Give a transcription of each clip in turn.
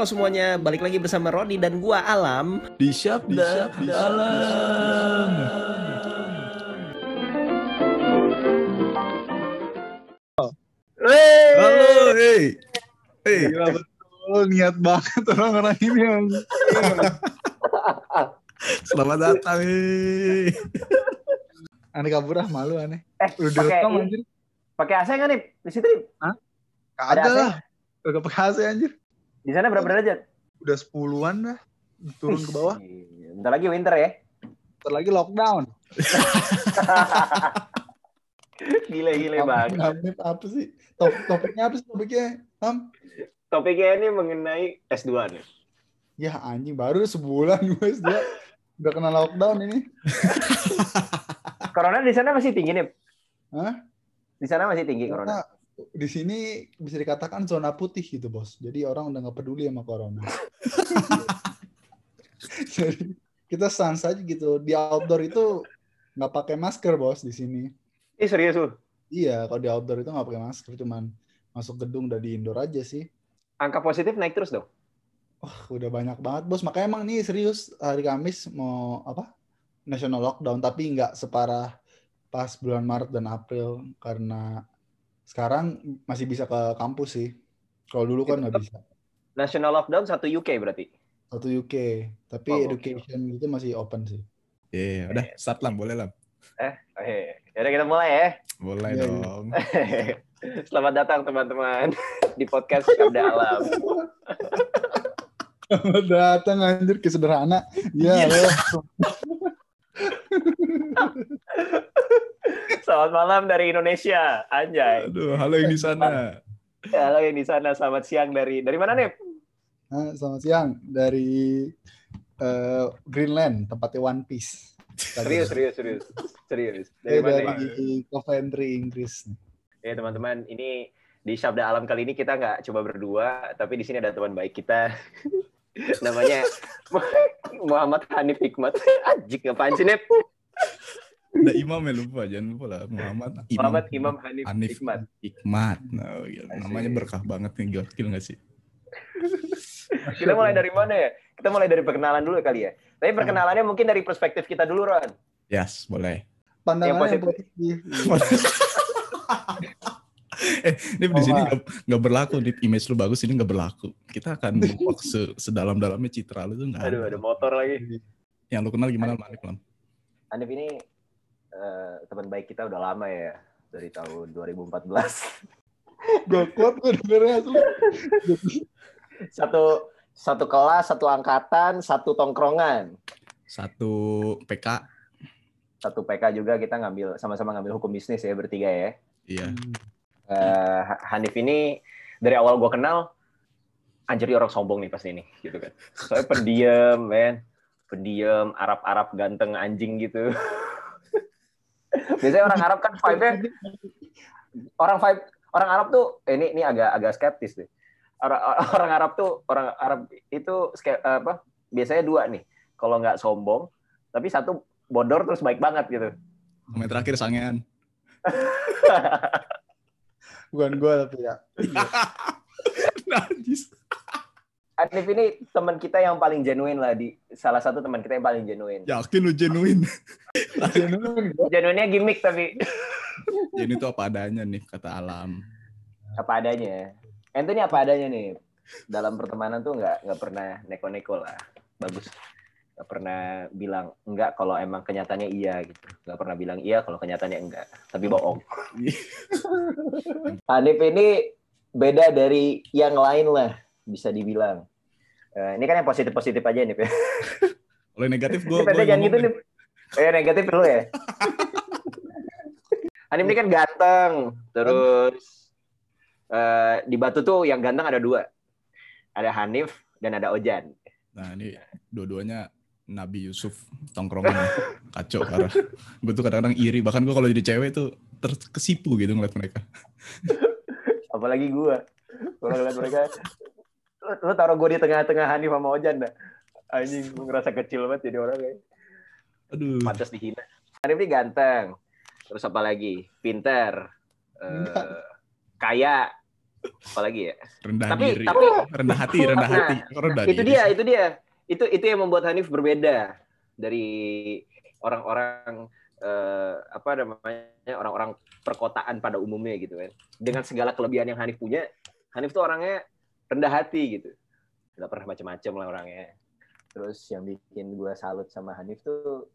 Halo semuanya, balik lagi bersama Rodi dan gua Alam. Di Syabda Dalam. Halo, hey. Hey. Gila betul, niat banget orang-orang ini yang Selamat datang. Hey. aneh kabur ah malu aneh. Eh, Udah pakai direkam anjir. pakai AC nggak nih di situ nih? Kagak AC? lah. Kagak pakai AC anjir. Di sana berapa derajat? Udah sepuluhan dah. Turun ke bawah. Ih, Bentar lagi winter ya. Ntar lagi lockdown. Gile gile banget. Apa, apa sih? Top, topiknya apa sih topiknya? Ham? Topiknya ini mengenai S2 nih. Ya anjing baru sebulan gue dia udah kena lockdown ini. Corona di sana masih tinggi nih. Hah? Di sana masih tinggi corona. Di sini bisa dikatakan zona putih gitu bos. Jadi orang udah nggak peduli sama corona. Jadi kita sans aja gitu. Di outdoor itu nggak pakai masker bos di sini. Ih serius lu. Iya, kalau di outdoor itu nggak pakai masker, cuman masuk gedung udah di indoor aja sih. Angka positif naik terus dong. Wah, udah banyak banget bos. Makanya emang nih serius hari Kamis mau apa? National lockdown, tapi nggak separah pas bulan Maret dan April karena sekarang masih bisa ke kampus sih. Kalau dulu kan nggak bisa. National lockdown satu UK berarti. Satu UK, tapi Oh, education itu masih open sih. Iya, udah start lam, boleh lam. Oke, yaudah kita mulai ya. Boleh Iya, iya. dong. Selamat datang teman-teman di podcast Syabda Alam. Selamat datang anjir ke sederhana. Iya. Ya, halo. Selamat malam dari Indonesia, Anjay. Aduh, halo yang di sana. Halo yang di sana, selamat siang dari dari mana nih? Nah, selamat siang dari eh, Greenland, tempatnya One Piece. Serius, serius, serius, serius. Dari, Dari mana? dari Coventry, Inggris. Ya teman-teman, ini di Sabda Alam kali ini kita nggak coba berdua, tapi di sini ada teman baik kita. Namanya Muhammad Hanif Hikmat. Anjing apaan sih, Nep? Ada imam ya lupa, jangan lupa lah. Muhammad Imam. Muhammad Imam Hanif, Hanif Hikmat. Hikmat. Nah, gila. namanya berkah banget nih, gokil nggak sih? Kita mulai dari mana ya? Kita mulai dari perkenalan dulu kali ya. Tapi perkenalannya mungkin dari perspektif kita dulu, Ron. Yes, boleh. Pandangan Yang yang positif. eh, ini di sini Oh, nggak berlaku, di image lu bagus ini nggak berlaku. Kita akan buat se sedalam-dalamnya citra lu tuh nggak Aduh, ada ada. motor lagi. Yang lu kenal gimana, Manik Lam? Hanif ini eh, teman baik kita udah lama ya, dari tahun 2014. Gak kuat gue dengernya asli. Satu satu kelas, satu angkatan, satu tongkrongan. Satu PK, Satu PK juga kita ngambil sama-sama ngambil hukum bisnis ya bertiga ya. iya. Eh, Hanif ini dari awal gua kenal anjir orang sombong nih pasti ini gitu kan. Soalnya pendiam, men. Pendiam, Arab-Arab ganteng anjing gitu. Biasanya orang Arab kan vibe-nya orang vibe orang Arab tuh eh, ini ini agak agak skeptis deh. Orang orang Arab tuh orang Arab itu ske- apa? Biasanya dua nih. Kalau nggak sombong, tapi satu bodor terus baik banget gitu. Yang terakhir sangean. Bukan gue tapi ya. Najis. Hanif ini teman kita yang paling genuine lah di salah satu teman kita yang paling genuine. Yakin lu genuine. Genuine. Genuinenya gimmick tapi Jadi itu apa adanya nih kata alam. apa adanya. Ente ini apa adanya nih. Dalam pertemanan tuh nggak nggak pernah neko-neko lah. Bagus. Nggak pernah bilang enggak kalau emang kenyataannya iya gitu. Nggak pernah bilang iya kalau kenyataannya enggak. Tapi bohong. Hanif ini beda dari yang lain lah bisa dibilang. Eh, ini kan yang positif-positif aja nih. Kalau negatif gue Ente jangan gitu nih. Eh negatif dulu ya. Hanif ini kan ganteng, terus eh, di Batu tuh yang ganteng ada dua, ada Hanif dan ada Ojan. Nah ini dua-duanya Nabi Yusuf tongkrongan kacau parah. Gue tuh kadang-kadang iri. Bahkan gue kalau jadi cewek tuh terkesipu gitu ngeliat mereka. Apalagi gua, kalau ngeliat mereka, lu, taruh gue di tengah-tengah Hanif sama Ojan dah. Anjing, gue ngerasa kecil banget jadi orang kayak Aduh. pantas dihina. Hanif ini ganteng, terus apa lagi? Pinter, eh, kaya, apalagi ya? Rendah Tapi- diri, tapi- rendah hati, rendah Nah, hati, rendah itu diri. dia itu dia. Itu itu yang membuat Hanif berbeda dari orang-orang eh, apa namanya orang-orang perkotaan pada umumnya gitu kan. Dengan segala kelebihan yang Hanif punya Hanif tuh orangnya rendah hati gitu nggak pernah macam-macam lah orangnya terus yang bikin gue salut sama Hanif tuh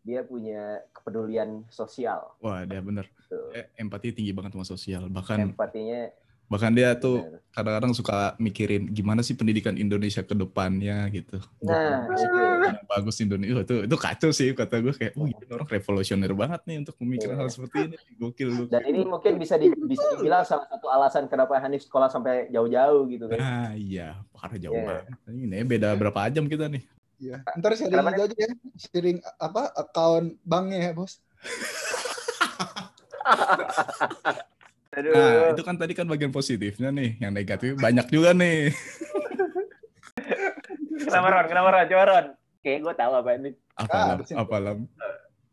dia punya kepedulian sosial Wah, dia bener. tuh. Eh, empati tinggi banget sama sosial. Bahkan empatinya bahkan dia tuh kadang-kadang suka mikirin gimana sih pendidikan Indonesia ke depannya gitu. nah itu yang bagus Indonesia itu itu kacau sih kata gue kayak oh ini orang revolusioner banget nih untuk memikirkan Iya. hal seperti ini gokil gokil. dan ini mungkin bisa di, bisa dibilang salah satu alasan kenapa Hanif sekolah sampai jauh-jauh gitu kan nah iya parah jauh Iya. banget ini beda berapa jam kita nih Iya. Ntar sharing aja ya. Sharing apa account banknya ya, Bos. Aduh. nah itu kan tadi kan bagian positifnya nih yang negatif banyak juga nih Kenapa Ron? Kenapa Ron? Coba Ron. Oke, gue tahu apa ini. apa Ah, lam apa lam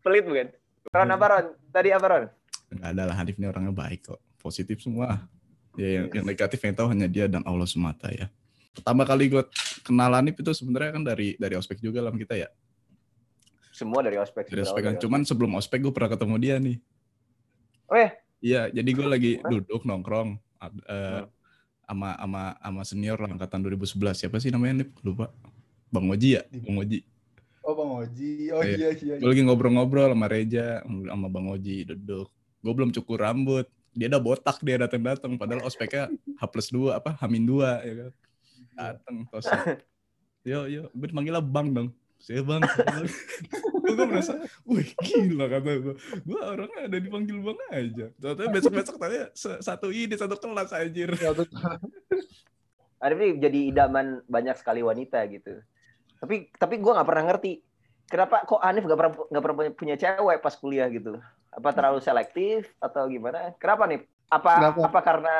Pelit bukan? Ron apa Ron? Tadi apa Ron? nggak ada lah Hanif ini orangnya baik kok positif semua ya yang, yang negatif yang tahu hanya dia dan Allah semata ya pertama kali gue kenal Hanif itu sebenarnya kan dari dari ospek juga lam kita ya Semua dari ospek. dari ospek kan cuman sebelum ospek gue pernah ketemu dia nih. Oh ya? Iya, jadi gue lagi Hah? duduk nongkrong eh, sama sama sama senior lah, angkatan 2011. Siapa sih namanya nih? Lupa. Bang Oji ya? Bang Oji. Oh, Bang Oji. Oh Iya. iya iya. Gue lagi ngobrol-ngobrol sama Reja, sama Bang Oji duduk. Gue belum cukur rambut. Dia udah botak dia datang-datang padahal ospeknya H plus 2 apa Hamin 2 ya kan. Datang terus. Yo yo, gue dipanggilnya Bang dong. Saya Bang. gue merasa, wih gila kata gue. Gue orangnya ada dipanggil Bang aja. Ternyata besok-besok tanya se- satu ini satu kelas anjir. Satu- Arif ini jadi idaman banyak sekali wanita gitu. Tapi tapi gue nggak pernah ngerti kenapa kok Hanif nggak pernah nggak pernah punya- punya cewek pas kuliah gitu. Apa terlalu selektif atau gimana? Kenapa nih? Apa Kenapa? apa karena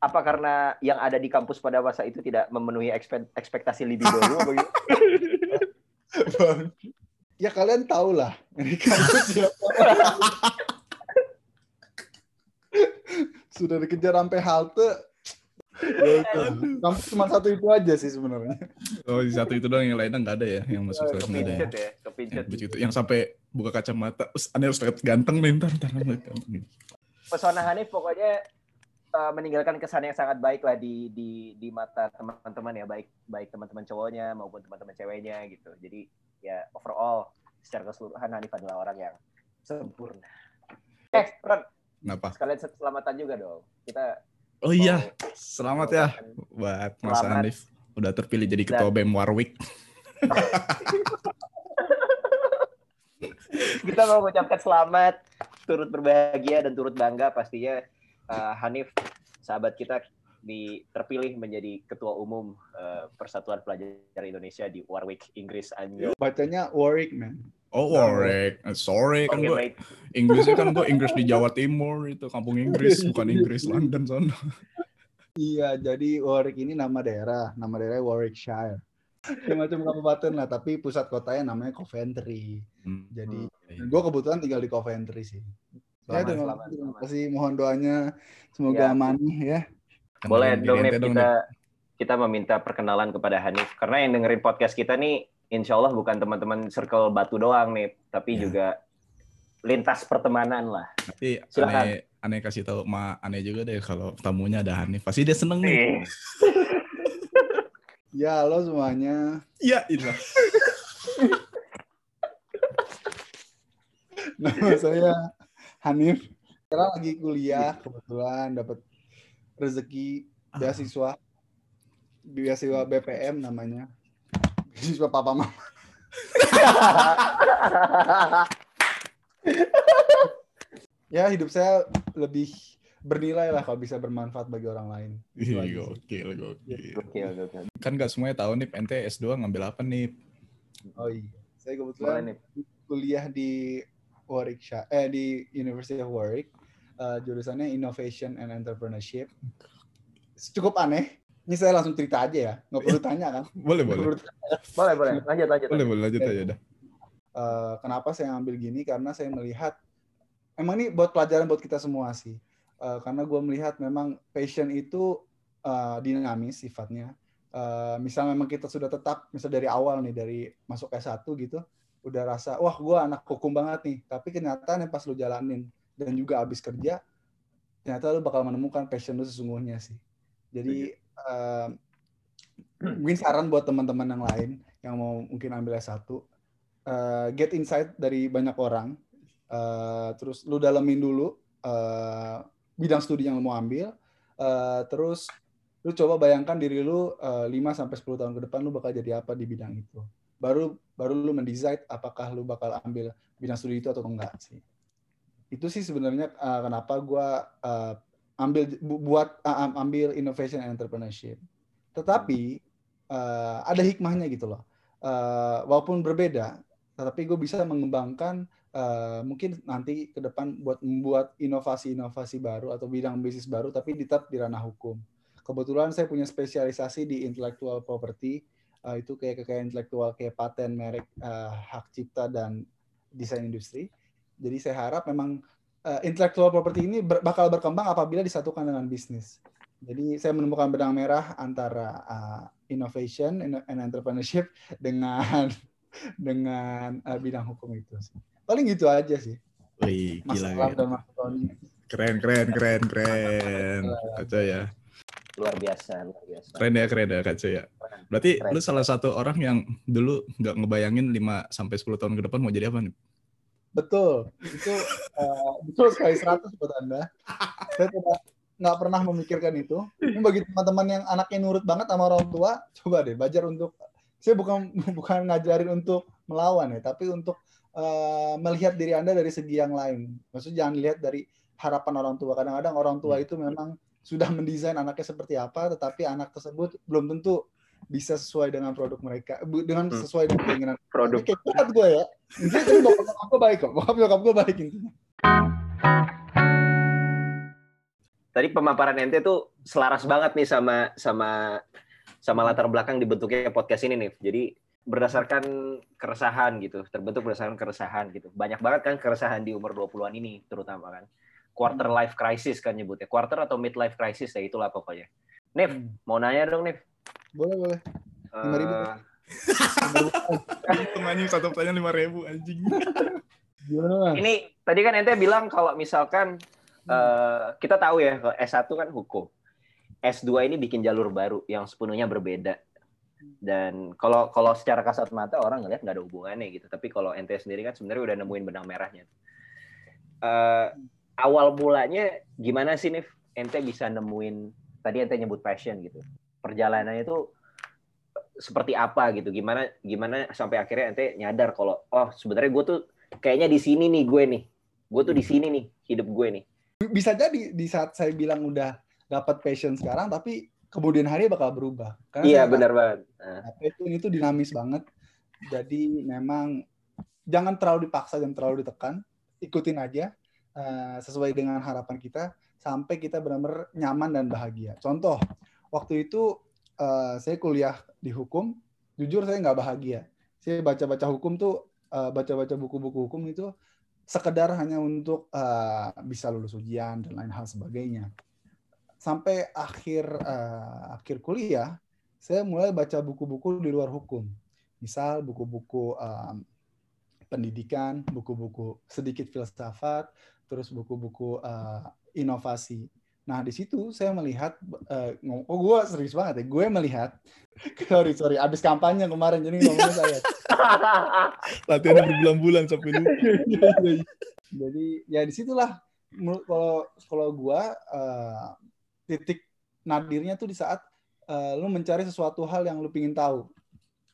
apa karena yang ada di kampus pada masa itu tidak memenuhi ekspe- ekspektasi libido lu apa gitu? Ya kalian tahu lah. Ini kampus siapa. Sudah dikejar sampai halte. Ya. Kampus cuma satu itu aja sih sebenarnya. Oh, di satu itu doang yang lainnya nggak ada ya, yang masuk kelas nggak ada ya. Kepincut ya, begitu. yang sampai buka kacamata, terus aneh harus lihat ganteng nih, ntar, ntar, ntar, ntar. pesona Hanif pokoknya uh, meninggalkan kesan yang sangat baik lah di di di mata teman-teman ya baik baik teman-teman cowoknya maupun teman-teman ceweknya gitu jadi ya overall secara keseluruhan Hanif adalah orang yang sempurna eh Ron Kenapa? sekalian selamatan juga dong kita Oh iya, selamat ya buat Mas Selamat. Hanif. Udah terpilih jadi ketua BEM Warwick. kita mau mengucapkan selamat turut berbahagia dan turut bangga pastinya uh, Hanif sahabat kita di terpilih menjadi ketua umum uh, Persatuan Pelajar Indonesia di Warwick Inggris anjir. Bacanya Warwick, man. Oh Warwick, Eh, sorry kan gue. Inggrisnya kan gue Inggris di Jawa Timur itu kampung Inggris bukan Inggris London sana. Iya, jadi Warwick ini nama daerah. Nama daerahnya Warwickshire. Semacam kabupaten lah, tapi pusat kotanya namanya Coventry. Hmm. Jadi iya. gue kebetulan tinggal di Coventry sih. ya, Selamat, terima, selamat, terima selamat. kasih. Mohon doanya semoga Ya. aman ya. Boleh Kenalin dong kita kita meminta perkenalan kepada Hanif karena yang dengerin podcast kita nih insya Allah bukan teman-teman circle batu doang nih tapi Ya. juga lintas pertemanan lah. Tapi Silakan. aneh, aneh kasih tahu ma aneh juga deh kalau tamunya ada Hanif. Pasti dia seneng nih. Nih. Ya, halo semuanya. Iya, iya. Nama saya Hanif. Sekarang lagi kuliah, kebetulan dapat rezeki beasiswa. Beasiswa BPM namanya. Beasiswa papa mama. Ya, hidup saya lebih bernilai lah kalau bisa bermanfaat bagi orang lain. Gokil, gokil. Oke, oke, oke. Kan gak semuanya tahu nih ente S2 ngambil apa nih? Oh iya. Saya kebetulan kuliah di Warwickshire eh di University of Warwick eh, jurusannya Innovation and Entrepreneurship cukup aneh ini saya langsung cerita aja ya nggak perlu tanya kan Boleh, boleh. perlu tanya. Boleh, boleh. Lanjut, lanjut. Boleh, boleh lanjut aja dah. Eh, kenapa saya ngambil gini karena saya melihat emang ini buat pelajaran buat kita semua sih Uh, karena gue melihat memang passion itu uh, dinamis sifatnya. Uh, misal memang kita sudah tetap, misal dari awal nih, dari masuk S1 gitu, udah rasa, wah gue anak hukum banget nih. Tapi kenyataan yang pas lu jalanin, dan juga abis kerja, ternyata lu bakal menemukan passion lu sesungguhnya sih. Jadi, uh, mungkin saran buat teman-teman yang lain, yang mau mungkin ambil S1, uh, get insight dari banyak orang, uh, terus lu dalemin dulu, uh, bidang studi yang lo mau ambil. Uh, terus lu coba bayangkan diri lu uh, 5 sampai 10 tahun ke depan lu bakal jadi apa di bidang itu. Baru baru lu mendesain apakah lu bakal ambil bidang studi itu atau enggak sih. Itu sih sebenarnya uh, kenapa gue uh, ambil bu, buat uh, ambil innovation and entrepreneurship tetapi uh, ada hikmahnya gitu loh uh, walaupun berbeda tetapi gue bisa mengembangkan uh, mungkin nanti ke depan buat membuat inovasi-inovasi baru atau bidang bisnis baru tapi tetap di ranah hukum. Kebetulan saya punya spesialisasi di intellectual property, uh, itu kayak kekayaan intelektual kayak paten, merek, uh, hak cipta dan desain industri. Jadi saya harap memang uh, intellectual property ini ber bakal berkembang apabila disatukan dengan bisnis. Jadi saya menemukan benang merah antara uh, innovation and entrepreneurship dengan dengan uh, bidang hukum itu sih paling gitu aja sih Wih, gila, gila. dan Mas Tony. Keren, keren, keren, keren. Kacau ya. Luar biasa, luar biasa. Keren ya, keren ya, kacau ya. Berarti keren. lu salah satu orang yang dulu nggak ngebayangin 5 sampai 10 tahun ke depan mau jadi apa nih? Betul. Itu uh, betul sekali 100 buat Anda. Saya tidak nggak pernah memikirkan itu. Ini bagi teman-teman yang anaknya nurut banget sama orang tua, coba deh belajar untuk saya bukan bukan ngajarin untuk melawan ya, tapi untuk uh, melihat diri Anda dari segi yang lain. Maksudnya jangan lihat dari harapan orang tua. Kadang-kadang orang tua hmm. itu memang sudah mendesain anaknya seperti apa, tetapi anak tersebut belum tentu bisa sesuai dengan produk mereka, dengan hmm. sesuai dengan keinginan. Produk. Kayak banget gue ya. Tapi bokap bokap gue baik kok. Bokap bokap gue baik intinya. Tadi pemaparan ente tuh selaras banget nih sama sama sama latar belakang dibentuknya podcast ini nih. Jadi berdasarkan keresahan gitu, terbentuk berdasarkan keresahan gitu. Banyak banget kan keresahan di umur 20-an ini terutama kan. Quarter hmm. life crisis kan nyebutnya. Quarter atau mid life crisis ya itulah pokoknya. Nif, hmm. mau nanya dong Nif. Boleh, boleh. Lima ribu. Temannya satu pertanyaan lima ribu anjing. Ini tadi kan ente bilang kalau misalkan uh, kita tahu ya S1 kan hukum. S2 ini bikin jalur baru yang sepenuhnya berbeda dan kalau kalau secara kasat mata orang ngeliat nggak ada hubungannya gitu tapi kalau ente sendiri kan sebenarnya udah nemuin benang merahnya uh, awal mulanya gimana sih nih ente bisa nemuin tadi ente nyebut passion gitu perjalanannya itu seperti apa gitu gimana gimana sampai akhirnya ente nyadar kalau oh sebenarnya gue tuh kayaknya di sini nih gue nih gue tuh di sini nih hidup gue nih bisa jadi di saat saya bilang udah dapat passion sekarang tapi kemudian hari bakal berubah. Karena iya benar banget. Nah, itu itu dinamis banget. Jadi memang jangan terlalu dipaksa dan terlalu ditekan, ikutin aja uh, sesuai dengan harapan kita sampai kita benar-benar nyaman dan bahagia. Contoh, waktu itu uh, saya kuliah di hukum, jujur saya nggak bahagia. Saya baca-baca hukum tuh, uh, baca-baca buku-buku hukum itu sekedar hanya untuk uh, bisa lulus ujian dan lain hal sebagainya. Sampai akhir uh, akhir kuliah saya mulai baca buku-buku di luar hukum. Misal buku-buku um, pendidikan buku-buku sedikit filsafat terus buku-buku uh, inovasi nah di situ saya melihat uh, oh gue serius banget ya gue melihat sorry sorry abis kampanye kemarin jadi ngomongnya saya latihan berbulan-bulan sampai lupa jadi ya di situlah kalau kalau gue uh, titik nadirnya tuh di saat uh, lu mencari sesuatu hal yang lu pingin tahu.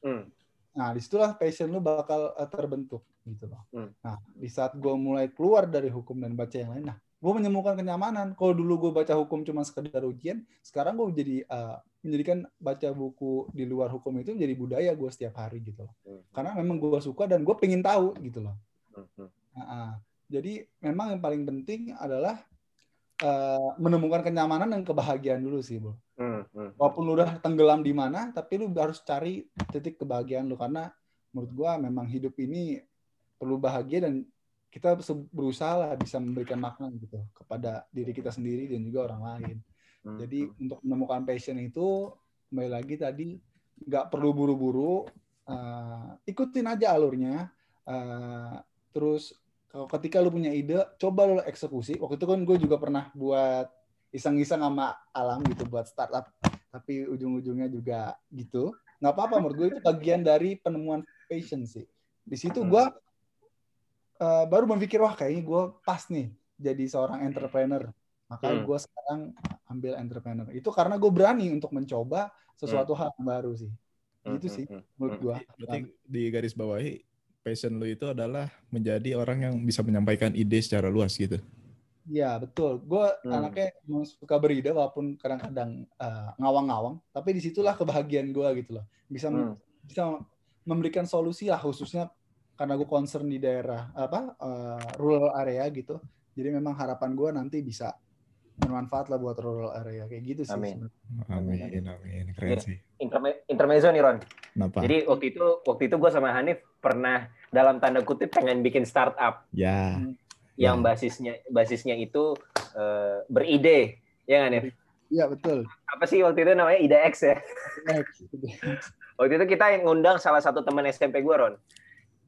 Hmm. Nah, di situlah passion lu bakal uh, terbentuk gitu loh. Hmm. Nah, di saat gue mulai keluar dari hukum dan baca yang lain, nah, gue menemukan kenyamanan. Kalau dulu gue baca hukum cuma sekedar ujian, sekarang gue jadi uh, menjadikan baca buku di luar hukum itu menjadi budaya gue setiap hari gitu loh. Hmm. Karena memang gue suka dan gue pengen tahu gitu loh. Nah, jadi memang yang paling penting adalah uh, menemukan kenyamanan dan kebahagiaan dulu sih, Bu. Hmm. Walaupun lu udah tenggelam di mana, tapi lu harus cari titik kebahagiaan lu karena menurut gua memang hidup ini perlu bahagia dan kita berusaha lah bisa memberikan makna gitu kepada diri kita sendiri dan juga orang lain. Hmm. Jadi untuk menemukan passion itu kembali lagi tadi nggak perlu buru-buru, uh, ikutin aja alurnya. Uh, terus kalau ketika lu punya ide, coba lu eksekusi. Waktu itu kan gue juga pernah buat iseng-iseng sama alam gitu buat startup, tapi ujung-ujungnya juga gitu. Nggak apa-apa menurut gue itu bagian dari penemuan passion sih. Di situ gue uh, baru berpikir wah kayaknya gue pas nih jadi seorang entrepreneur. Makanya Hmm. gue sekarang ambil entrepreneur. Itu karena gue berani untuk mencoba sesuatu hal yang baru sih. Hmm, Gitu hmm, sih hmm. menurut gue. Berarti di garis bawahi passion lu itu adalah menjadi orang yang bisa menyampaikan ide secara luas gitu. Iya betul. Gue Hmm. anaknya suka beride walaupun kadang-kadang uh, ngawang-ngawang. Tapi di situlah kebahagiaan gue gitu loh. Bisa Hmm. bisa memberikan solusi lah khususnya karena gue concern di daerah apa uh, rural area gitu. Jadi memang harapan gue nanti bisa bermanfaat lah buat rural area kayak gitu sih. Amin. sebenarnya. Amin, amin. Keren Iya. sih. Interme- intermezzo nih Ron. Kenapa? Jadi waktu itu waktu itu gue sama Hanif pernah dalam tanda kutip pengen bikin startup ya, yang Ya. basisnya basisnya itu eh, beride, ya Hanif? Iya betul. Apa sih waktu itu namanya ide X ya? Next. Waktu itu kita yang ngundang salah satu teman SMP gue Ron,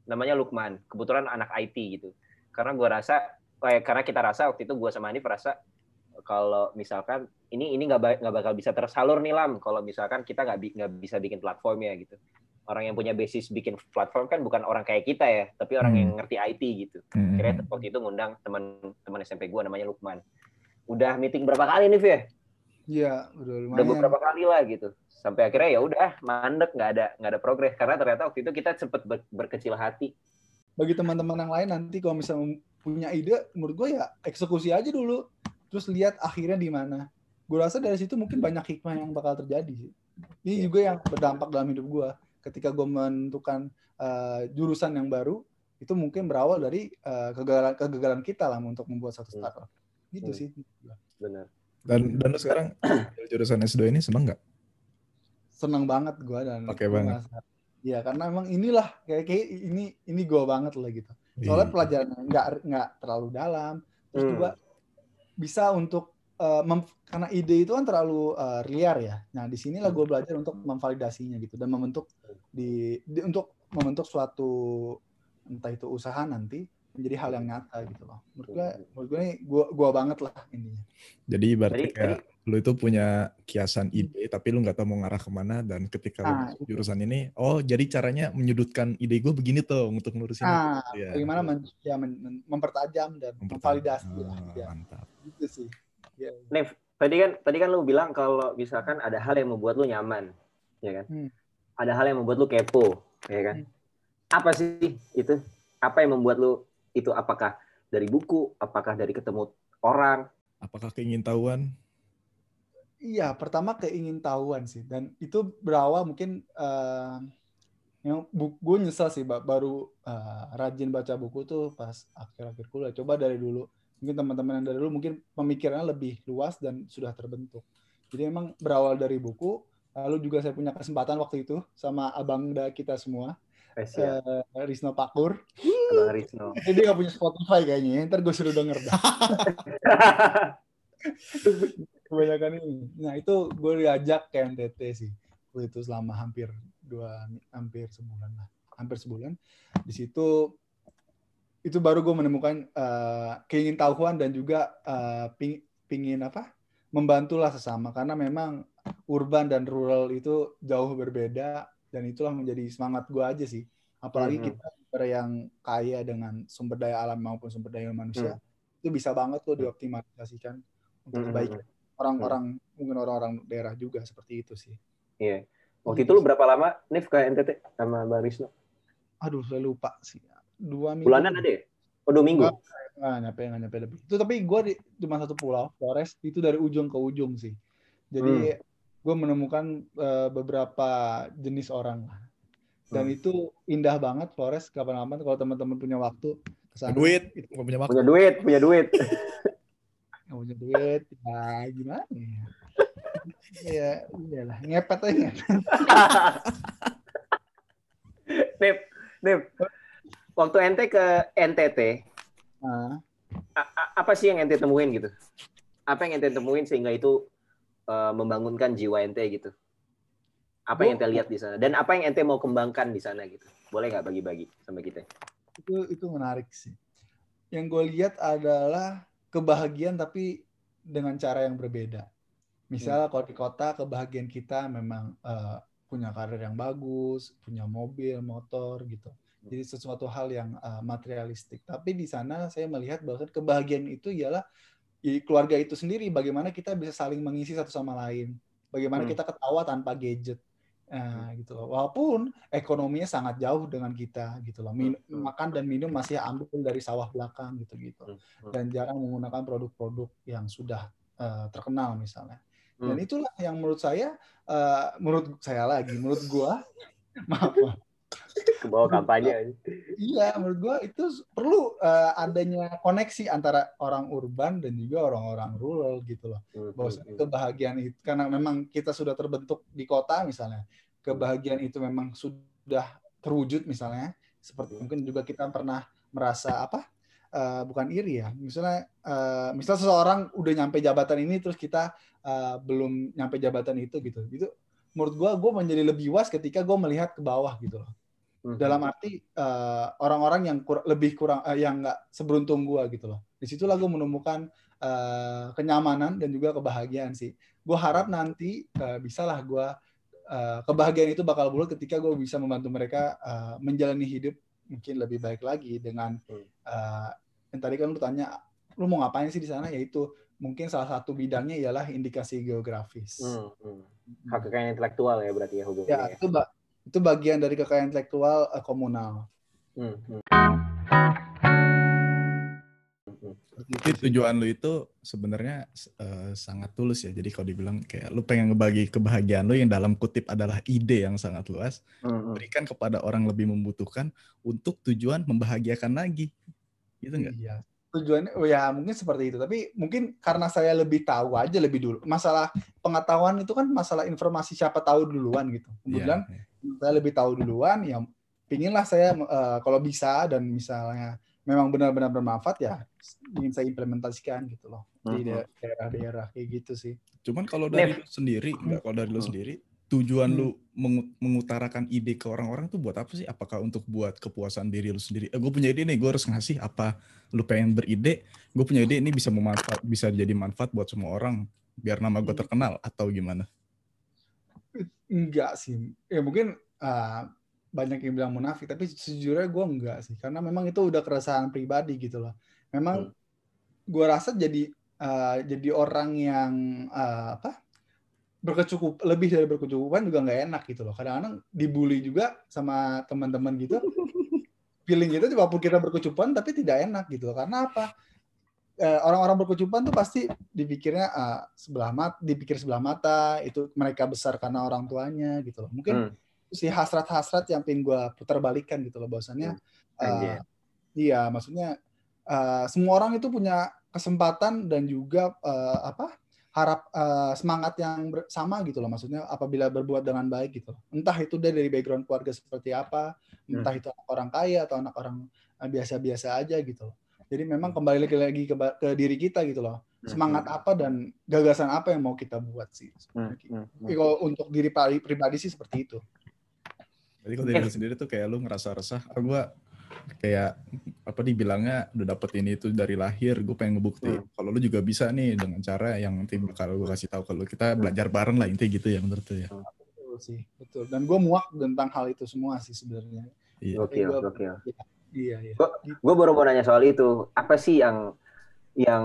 namanya Lukman. Kebetulan anak IT gitu. Karena gue rasa, kayak karena kita rasa waktu itu gue sama Hanif rasa kalau misalkan ini ini nggak nggak bakal bisa tersalur nih lam kalau misalkan kita nggak bi- nggak bisa bikin platformnya gitu. Orang yang punya basis bikin platform kan bukan orang kayak kita ya, tapi orang Hmm. yang ngerti IT gitu. Mm-mm. Kira waktu itu ngundang teman-teman SMP gue namanya Lukman. Udah meeting berapa kali nih, Vie? Iya udah Udah lumayan. beberapa kali lah gitu. Sampai akhirnya ya udah mandek nggak ada nggak ada progres karena ternyata waktu itu kita sempet ber- berkecil hati. bagi teman-teman yang lain nanti kalau misalnya punya ide, menurut gue ya eksekusi aja dulu, terus lihat akhirnya di mana. Gue rasa dari situ mungkin banyak hikmah yang bakal terjadi. sih. Ini Iya. juga yang berdampak dalam hidup gue. Ketika gue menentukan uh, jurusan yang baru, itu mungkin berawal dari uh, kegagalan kegagalan kita lah untuk membuat satu Hmm. startup. Gitu Hmm. sih. Benar. Dan dan lu sekarang jurusan S2 ini seneng nggak? Senang banget gue dan Pakai gua banget. Iya karena emang inilah kayak kayak ini ini gue banget lah gitu. soalnya Iya. pelajarannya nggak nggak terlalu dalam terus Hmm. juga bisa untuk uh, mem- karena ide itu kan terlalu uh, liar ya nah di sinilah gue belajar untuk memvalidasinya gitu dan membentuk di, di- untuk membentuk suatu entah itu usaha nanti menjadi hal yang nyata gitu loh menurut gue menurut gue ini gua gua banget lah intinya Jadi berarti Tadi- kayak lu itu punya kiasan ide, tapi lu nggak tahu mau ngarah ke mana dan ketika lu Ah, masuk jurusan ini, oh jadi caranya menyudutkan ide gue begini tuh untuk ngurusin ah itu. Ya. bagaimana men- ya, men- men- mempertajam dan Mempertajam. memvalidasi lah Ah, ya Mantap. gitu sih ya Nev, tadi kan tadi kan lu bilang kalau misalkan ada hal yang membuat lu nyaman, ya kan? Hmm. Ada hal yang membuat lu kepo, ya kan? Apa sih itu? Apa yang membuat lu itu? Apakah dari buku? Apakah dari ketemu orang? Apakah keingintahuan? Iya, pertama keingintahuan sih, dan itu berawal mungkin eh yang bu- gue nyesel sih, Ba- baru eh, rajin baca buku tuh pas akhir-akhir kuliah. Coba dari dulu, mungkin teman-teman yang dari dulu mungkin pemikirannya lebih luas dan sudah terbentuk. Jadi emang berawal dari buku, lalu juga saya punya kesempatan waktu itu sama abang da kita semua, Spesial, eh, Risno Pakur. Abang Risno. Jadi dia gak punya Spotify kayaknya, ntar gue suruh denger kebanyakan ini. Nah itu gue diajak ke NTT sih. Waktu itu selama hampir dua, hampir sebulan lah, hampir sebulan. Di situ itu baru gue menemukan eh, keingintahuan dan juga eh, ping- pingin apa? Membantulah sesama karena memang urban dan rural itu jauh berbeda dan itulah menjadi semangat gue aja sih. Apalagi Mhm. kita negara yang kaya dengan sumber daya alam maupun sumber daya manusia itu bisa banget tuh dioptimalisasikan untuk kebaikan orang-orang mungkin orang-orang daerah juga seperti itu sih. Iya. Waktu itu lu berapa lama Nif ke NTT sama Bang Risno? Aduh, saya lupa sih. Dua minggu. Bulanan ada ya? Oh, dua minggu. Nggak nyampe, nggak nyampe lebih. Itu tapi gue di cuma satu pulau, Flores. Itu dari ujung ke ujung sih. Jadi Hmm. gue menemukan eh, beberapa jenis orang lah. Dan Hmm. itu indah banget Flores. Kapan-kapan kalau teman-teman punya waktu ke sana. Duit, Itu punya waktu. Punya duit, punya duit. nggak punya duit. Ya gimana ya? ya iyalah ngepet aja ngepet. Nip, Nip. Waktu ente ke NTT, A- a- apa sih yang ente temuin gitu? Apa yang ente temuin sehingga itu eh, membangunkan jiwa ente gitu? Apa yang ente lihat di sana? Dan apa yang ente mau kembangkan di sana gitu? Boleh nggak bagi-bagi sama kita? itu itu menarik sih. Yang gue lihat adalah kebahagiaan tapi dengan cara yang berbeda. Misalnya kalau di kota kebahagiaan kita memang eh, punya karir yang bagus, punya mobil, motor gitu. Jadi sesuatu hal yang eh, materialistik. Tapi di sana saya melihat bahwa kebahagiaan itu ialah di keluarga itu sendiri. Bagaimana kita bisa saling mengisi satu sama lain. Bagaimana Hmm. kita ketawa tanpa gadget. Nah, gitu loh. Walaupun ekonominya sangat jauh dengan kita gitu loh. Min- Hmm. makan dan minum masih ambil dari sawah belakang gitu-gitu. Hmm. Hmm. Dan jarang menggunakan produk-produk yang sudah eh, terkenal misalnya. Dan Hmm. itulah yang menurut saya eh, menurut saya lagi, menurut gua maaf, maaf. Ke bawah kampanye. Iya, menurut gua itu perlu eh, adanya koneksi antara orang urban dan juga orang-orang rural gitu loh. Hmm, Bahwa hmm, hmm. kebahagiaan itu karena memang kita sudah terbentuk di kota misalnya, kebahagiaan itu memang sudah terwujud misalnya. Seperti mungkin juga kita pernah merasa apa? eh, bukan iri ya. Misalnya eh, misal seseorang udah nyampe jabatan ini terus kita eh, belum nyampe jabatan itu gitu. Itu menurut gua gua menjadi lebih was ketika gua melihat ke bawah gitu loh Hmm. dalam arti eh, orang-orang yang kur- lebih kurang eh, yang nggak seberuntung gua gitu loh. Di situlah gue menemukan eh, kenyamanan dan juga kebahagiaan sih. Gue harap nanti eh, bisalah gue eh, kebahagiaan itu bakal bulat ketika gue bisa membantu mereka eh, menjalani hidup mungkin lebih baik lagi dengan Hmm. eh, yang tadi kan lu tanya lu mau ngapain sih di sana yaitu mungkin salah satu bidangnya ialah indikasi geografis. Hmm, hmm. Hak kekayaan intelektual ya berarti ya hubungannya. Ya, ya. itu itu bagian dari kekayaan intelektual eh, komunal. Hmm, hmm. Itu sih. tujuan lu itu sebenarnya eh, sangat tulus ya. Jadi kalau dibilang kayak lu pengen ngebagi kebahagiaan lu yang dalam kutip adalah ide yang sangat luas, Hmm, hmm. berikan kepada orang lebih membutuhkan untuk tujuan membahagiakan lagi. Gitu enggak? Iya. Tujuannya oh ya mungkin seperti itu. Tapi mungkin karena saya lebih tahu aja lebih dulu. Masalah pengetahuan itu kan masalah informasi siapa tahu duluan gitu. Kemudian Iya, saya lebih tahu duluan ya pinginlah saya eh, kalau bisa dan misalnya memang benar-benar bermanfaat ya ingin saya implementasikan gitu loh di daer- daerah-daerah kayak gitu sih. Cuman kalau dari Nef. lu sendiri, enggak kalau dari lu Hmm. sendiri, tujuan Hmm. lu mengu- mengutarakan ide ke orang-orang tuh buat apa sih? Apakah untuk buat kepuasan diri lu sendiri? Eh, gue punya ide nih, gue harus ngasih apa? Lu pengen beride, gue punya ide ini bisa memanfaat, bisa jadi manfaat buat semua orang, biar nama gue Hmm. terkenal atau gimana? Enggak sih. Ya mungkin ah, banyak yang bilang munafik, tapi sejujurnya gue enggak sih. Karena memang itu udah keresahan pribadi gitu loh. Memang Hmm. gue rasa jadi ah, jadi orang yang ah, apa berkecukup lebih dari berkecukupan juga nggak enak gitu loh. Kadang-kadang dibully juga sama teman-teman gitu. Feeling gitu walaupun kita berkecukupan tapi tidak enak gitu loh. Karena apa? Eh, orang-orang berkecukupan tuh pasti dipikirnya ah, sebelah mata, dipikir sebelah mata, itu mereka besar karena orang tuanya gitu loh. Mungkin Hmm. si hasrat-hasrat yang pengen gue putar balikan gitu loh bahwasannya Anjir. uh, iya maksudnya uh, semua orang itu punya kesempatan dan juga uh, apa harap uh, semangat yang sama gitu loh maksudnya apabila berbuat dengan baik gitu loh. entah itu dia dari background keluarga seperti apa entah itu anak orang kaya atau anak orang uh, biasa-biasa aja gitu loh jadi memang kembali lagi lagi ke, ke diri kita gitu loh semangat apa dan gagasan apa yang mau kita buat sih Hmm, hmm, Tapi hmm. kalau untuk diri pri- pribadi sih seperti itu Jadi kalau dari lu sendiri tuh kayak lu ngerasa resah, ah gue kayak apa dibilangnya udah dapet ini itu dari lahir, gue pengen ngebukti. Hmm. Kalau lu juga bisa nih dengan cara yang nanti bakal gue kasih tahu kalau kita belajar bareng lah intinya gitu ya menurut lu ya. betul sih betul dan gue muak tentang hal itu semua sih sebenarnya Iya. Gokil, Gua- gokil. Iya iya Gue baru mau nanya soal itu. Apa sih yang yang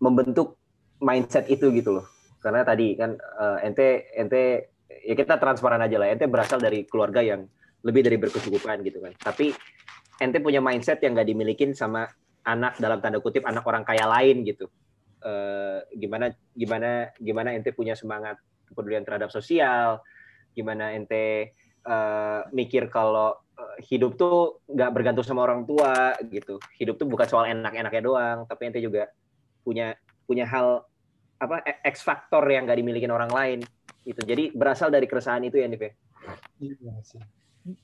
membentuk mindset itu gitu loh? Karena tadi kan eh, ente ente ya kita transparan aja lah. Ente berasal dari keluarga yang lebih dari berkecukupan gitu kan. Tapi ente punya mindset yang nggak dimilikin sama anak dalam tanda kutip anak orang kaya lain gitu. Eh, gimana gimana gimana ente punya semangat kepedulian terhadap sosial? Gimana ente eh, mikir kalau eh, hidup tuh nggak bergantung sama orang tua gitu. Hidup tuh bukan soal enak-enaknya doang, tapi ente juga punya punya hal apa X faktor yang nggak dimiliki orang lain gitu. Jadi berasal dari keresahan itu ya Nif ya? iya sih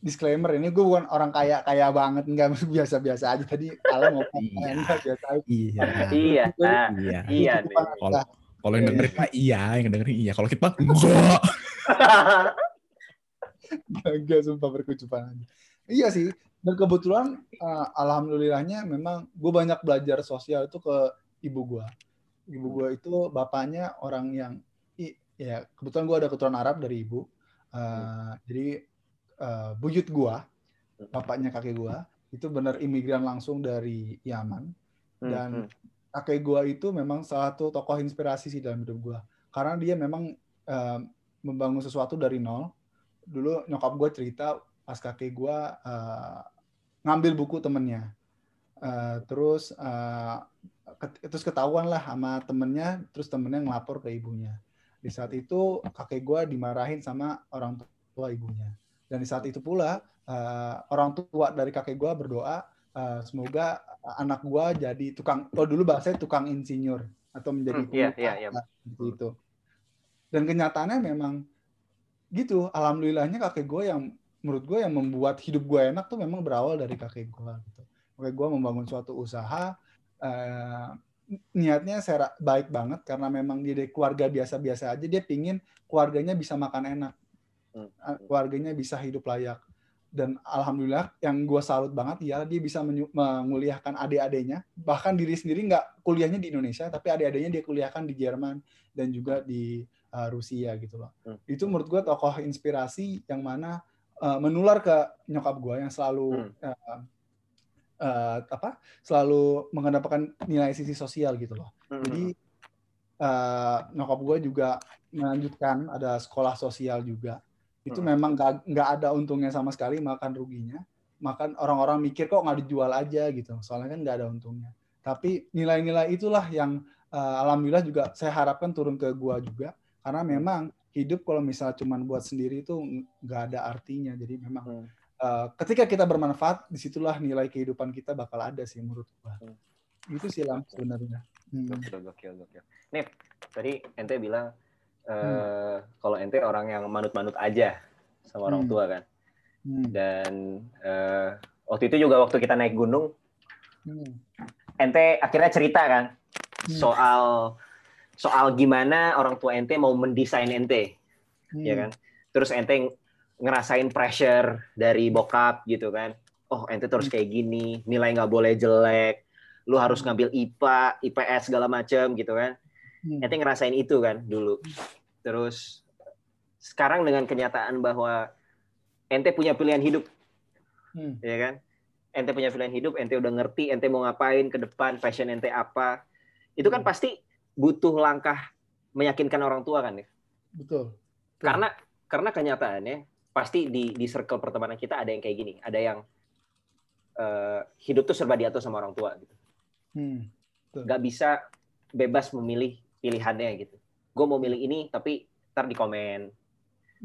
disclaimer ini gue bukan orang kaya kaya banget enggak biasa-biasa aja tadi kalau mau Iya. biasa aja. Iya. Iya. Nah, Iya. iya nih. Kecukupan Kalau yang Iya, dengerin iya, yang dengerin iya. Kalau kita enggak. Enggak sumpah berkecupan aja. Iya sih. Dan kebetulan eh, alhamdulillahnya memang gue banyak belajar sosial itu ke ibu gue. Ibu gue itu bapaknya orang yang i- ya kebetulan gue ada keturunan Arab dari ibu. Eh, Jadi eh, buyut gue, bapaknya kakek gue itu benar imigran langsung dari Yaman. Hmm, Dan hmm. kakek gue itu memang salah satu tokoh inspirasi sih dalam hidup gue. Karena dia memang eh, membangun sesuatu dari nol. Dulu nyokap gue cerita pas kakek gue eh, ngambil buku temennya. Eh, terus eh, ket- terus ketahuan lah sama temennya, terus temennya ngelapor ke ibunya. Di saat itu kakek gue dimarahin sama orang tua ibunya. Dan di saat itu pula eh, orang tua dari kakek gue berdoa eh, semoga anak gua jadi tukang oh dulu bahasanya tukang insinyur atau menjadi Hmm, pengusaha, iya, iya. seperti itu dan kenyataannya memang gitu alhamdulillahnya kakek gue yang menurut gue yang membuat hidup gue enak tuh memang berawal dari kakek gue gitu kakek gue membangun suatu usaha eh, niatnya saya baik banget karena memang dia dari keluarga biasa-biasa aja dia pingin keluarganya bisa makan enak Hmm. Keluarganya bisa hidup layak dan alhamdulillah yang gue salut banget ya dia bisa menguliahkan adik-adiknya bahkan diri sendiri nggak kuliahnya di Indonesia tapi adik-adiknya dia kuliahkan di Jerman dan juga di uh, Rusia gitu loh. Hmm. itu menurut gue tokoh inspirasi yang mana uh, menular ke nyokap gue yang selalu Hmm. uh, uh, apa selalu mengedepankan nilai sisi sosial gitu loh. Hmm, jadi uh, nyokap gue juga melanjutkan ada sekolah sosial juga. Itu Hmm. memang nggak ada untungnya sama sekali makan ruginya. Makan orang-orang mikir kok nggak dijual aja? gitu. Soalnya kan nggak ada untungnya. Tapi nilai-nilai itulah yang uh, alhamdulillah juga saya harapkan turun ke gua juga karena memang hidup kalau misalnya cuman buat sendiri itu nggak ada artinya jadi memang Hmm. uh, ketika kita bermanfaat di situlah nilai kehidupan kita bakal ada sih menurut gua Hmm. itu sih lam sebenarnya Hmm. Gokil, gokil, gokil. Nih, tadi ente bilang eh kalau ente orang yang manut-manut aja sama orang Hmm. tua kan. Hmm. Dan eh waktu itu juga waktu kita naik gunung, Hmm. ente akhirnya cerita kan Hmm. soal soal gimana orang tua ente mau mendesain ente, Hmm. ya kan? Terus ente ng- ngerasain pressure dari bokap gitu kan. Oh, ente terus Hmm. kayak gini, nilai nggak boleh jelek, lu harus ngambil IPA, IPS segala macem gitu kan. Hmm. Ente ngerasain itu kan dulu. Terus sekarang dengan kenyataan bahwa ente punya pilihan hidup, Hmm. ya kan? Ente punya pilihan hidup, ente udah ngerti ente mau ngapain ke depan, passion ente apa. Itu kan Hmm. pasti butuh langkah meyakinkan orang tua kan ya. betul Betul. Karena karena kenyataannya pasti di di circle pertemanan kita ada yang kayak gini, ada yang eh, hidup tuh serba diatur sama orang tua gitu. Hmm. nggak bisa bebas memilih pilihannya gitu. Gue mau milih ini tapi ntar di komen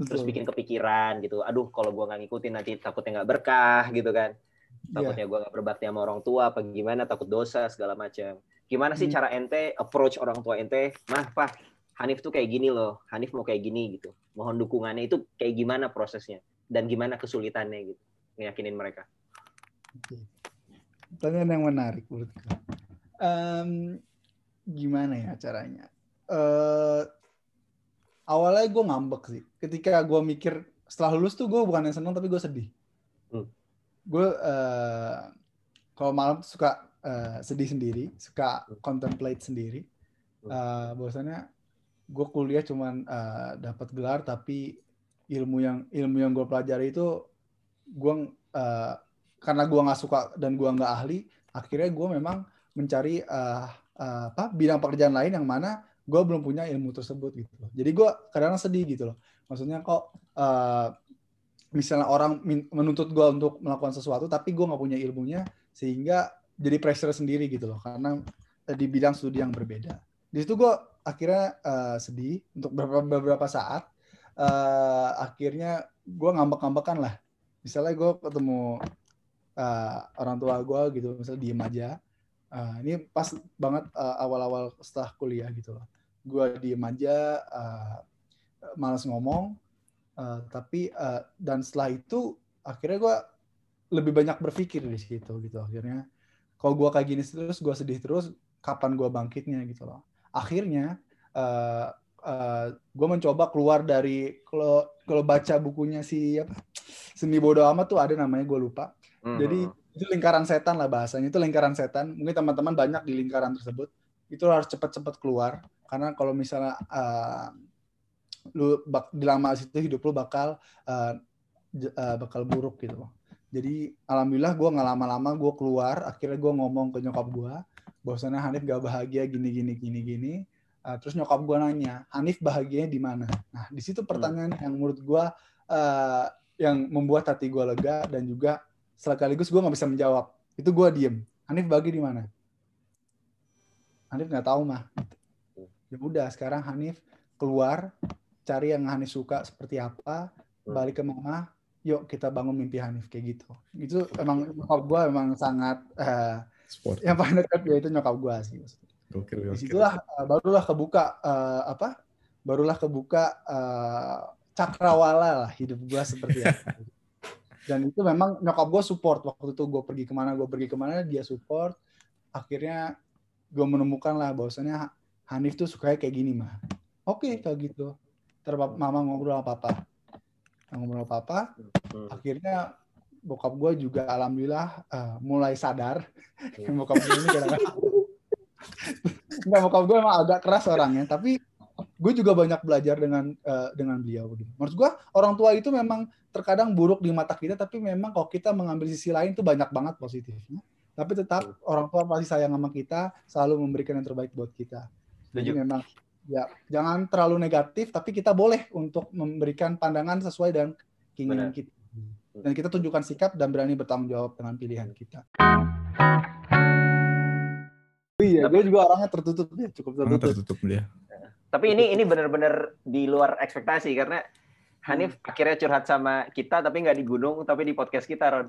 terus Betul. bikin kepikiran gitu. Aduh kalau gue nggak ngikutin nanti takutnya nggak berkah gitu kan. Iya. Takutnya gue nggak berbakti sama orang tua apa gimana takut dosa segala macam. Gimana sih Hmm. cara ente approach orang tua ente? Mah pak Hanif tuh kayak gini loh. Hanif mau kayak gini gitu. Mohon dukungannya itu kayak gimana prosesnya dan gimana kesulitannya gitu. Ngeyakinin mereka. Pertanyaan yang menarik menurutku. Em, gimana ya caranya? Eh awalnya gue ngambek sih. Ketika gue mikir setelah lulus tuh gue bukan yang seneng tapi gue sedih. Hmm. Gue eh, kalau malam suka eh, sedih sendiri, suka contemplate sendiri. Eh bahwasannya gue kuliah cuman eh, dapat gelar tapi ilmu yang ilmu yang gue pelajari itu gue eh, karena gue nggak suka dan gue nggak ahli akhirnya gue memang mencari eh, eh, apa bidang pekerjaan lain yang mana gue belum punya ilmu tersebut gitu loh. Jadi gue kadang sedih gitu loh. Maksudnya kok eh, misalnya orang menuntut gue untuk melakukan sesuatu tapi gue nggak punya ilmunya sehingga jadi pressure sendiri gitu loh karena eh, di bidang studi yang berbeda. Di situ gue akhirnya eh, sedih untuk beberapa beberapa saat. Eh, akhirnya gue ngambek-ngambekan lah. Misalnya gue ketemu uh, orang tua gue gitu misalnya diem aja. Uh, ini pas banget uh, awal-awal setelah kuliah gitu loh. Gue diem aja uh, malas ngomong uh, tapi uh, dan setelah itu akhirnya gue lebih banyak berpikir di situ gitu. Akhirnya kalau gue kayak gini terus gue sedih terus kapan gue bangkitnya gitu loh. Akhirnya uh, uh, gue mencoba keluar dari kalau kalau baca bukunya si apa seni bodoh amat tuh ada namanya gue lupa. Mhm. jadi itu lingkaran setan lah bahasanya itu lingkaran setan. Mungkin teman-teman banyak di lingkaran tersebut. Itu harus cepat-cepat keluar karena kalau misalnya uh, lu bak, di lama situ hidup lu bakal uh, uh, bakal buruk gitu loh jadi alhamdulillah gue nggak lama-lama gue keluar akhirnya gue ngomong ke nyokap gue bahwasannya Hanif gak bahagia gini gini gini gini. Uh, terus nyokap gue nanya Hanif bahagianya di mana? Nah di situ pertanyaan yang menurut gue uh, yang membuat hati gue lega dan juga sekaligus gue nggak bisa menjawab. Itu gue diem Hanif bahagia di mana? Hanif nggak tahu mah. Ya udah sekarang Hanif keluar cari yang Hanif suka seperti apa balik ke mama yuk kita bangun mimpi Hanif kayak gitu. Itu emang nyokap gue emang sangat eh, Sport. yang paling dekat ya itu nyokap gue sih Gokil, di gokil. situlah eh, barulah kebuka eh, apa barulah kebuka eh, cakrawala lah hidup gue seperti apa. Dan itu memang nyokap gue support. Waktu itu gue pergi ke mana gue pergi ke mana dia support. Akhirnya gue menemukan lah bahwasannya Hanif tuh sukanya kayak gini mah oke kalau gitu. Pap- mama ngobrol sama papa ngobrol sama papa Hmm. akhirnya bokap gue juga alhamdulillah eh, mulai sadar bokap gue ini kadang-kadang Enggak, bokap gue emang agak keras orangnya tapi gue juga banyak belajar dengan eh, dengan beliau gitu. Menurut gue orang tua itu memang terkadang buruk di mata kita tapi memang kalau kita mengambil sisi lain tuh banyak banget positifnya. Tapi tetap orang tua pasti sayang sama kita, selalu memberikan yang terbaik buat kita. Jadi Setuju. memang ya jangan terlalu negatif tapi kita boleh untuk memberikan pandangan sesuai dengan keinginan Benar. kita. Dan kita tunjukkan sikap dan berani bertanggung jawab dengan pilihan kita. Iya, gue juga orangnya tertutup ya, cukup Orang tertutup. tertutup dia. Tapi ini ini benar-benar di luar ekspektasi karena Hanif Hmm. akhirnya curhat sama kita tapi nggak di gunung tapi di podcast kita Ron.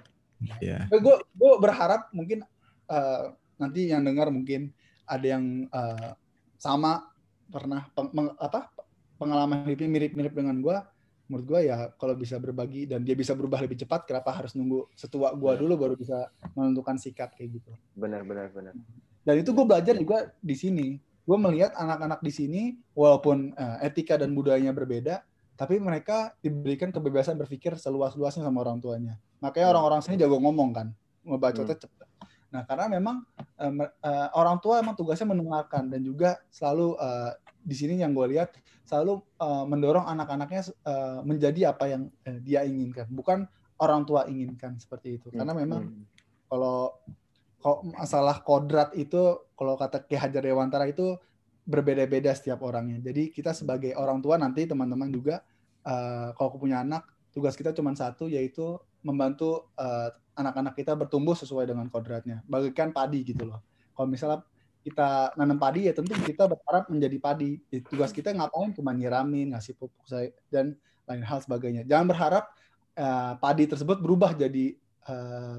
Iya. gue gue berharap mungkin eh, nanti yang dengar mungkin ada yang eh, sama pernah peng- meng- apa pengalaman hidupnya mirip-mirip dengan gue menurut gue ya kalau bisa berbagi dan dia bisa berubah lebih cepat kenapa harus nunggu setua gue Ya. dulu baru bisa menentukan sikap kayak gitu Benar benar benar. dan itu gue belajar juga di sini gue melihat anak-anak di sini walaupun eh, etika dan budayanya berbeda tapi mereka diberikan kebebasan berpikir seluas-luasnya sama orang tuanya makanya Hmm. orang-orang sini jago ngomong kan ngebacotnya cepet nah karena memang eh, orang tua emang tugasnya mendengarkan dan juga selalu eh, di sini yang gue lihat selalu eh, mendorong anak-anaknya eh, menjadi apa yang eh, dia inginkan bukan orang tua inginkan seperti itu karena memang Hmm. kalau kalau masalah kodrat itu kalau kata Ki Hajar Dewantara itu berbeda-beda setiap orangnya. Jadi kita sebagai orang tua nanti teman-teman juga eh, kalau aku punya anak tugas kita cuma satu yaitu membantu eh, anak-anak kita bertumbuh sesuai dengan kodratnya. Bagikan padi gitu loh. Kalau misalnya kita nanam padi ya tentu kita berharap menjadi padi. Jadi tugas kita ngapain cuma nyiramin, ngasih pupuk saya dan lain hal sebagainya. Jangan berharap eh, padi tersebut berubah jadi eh,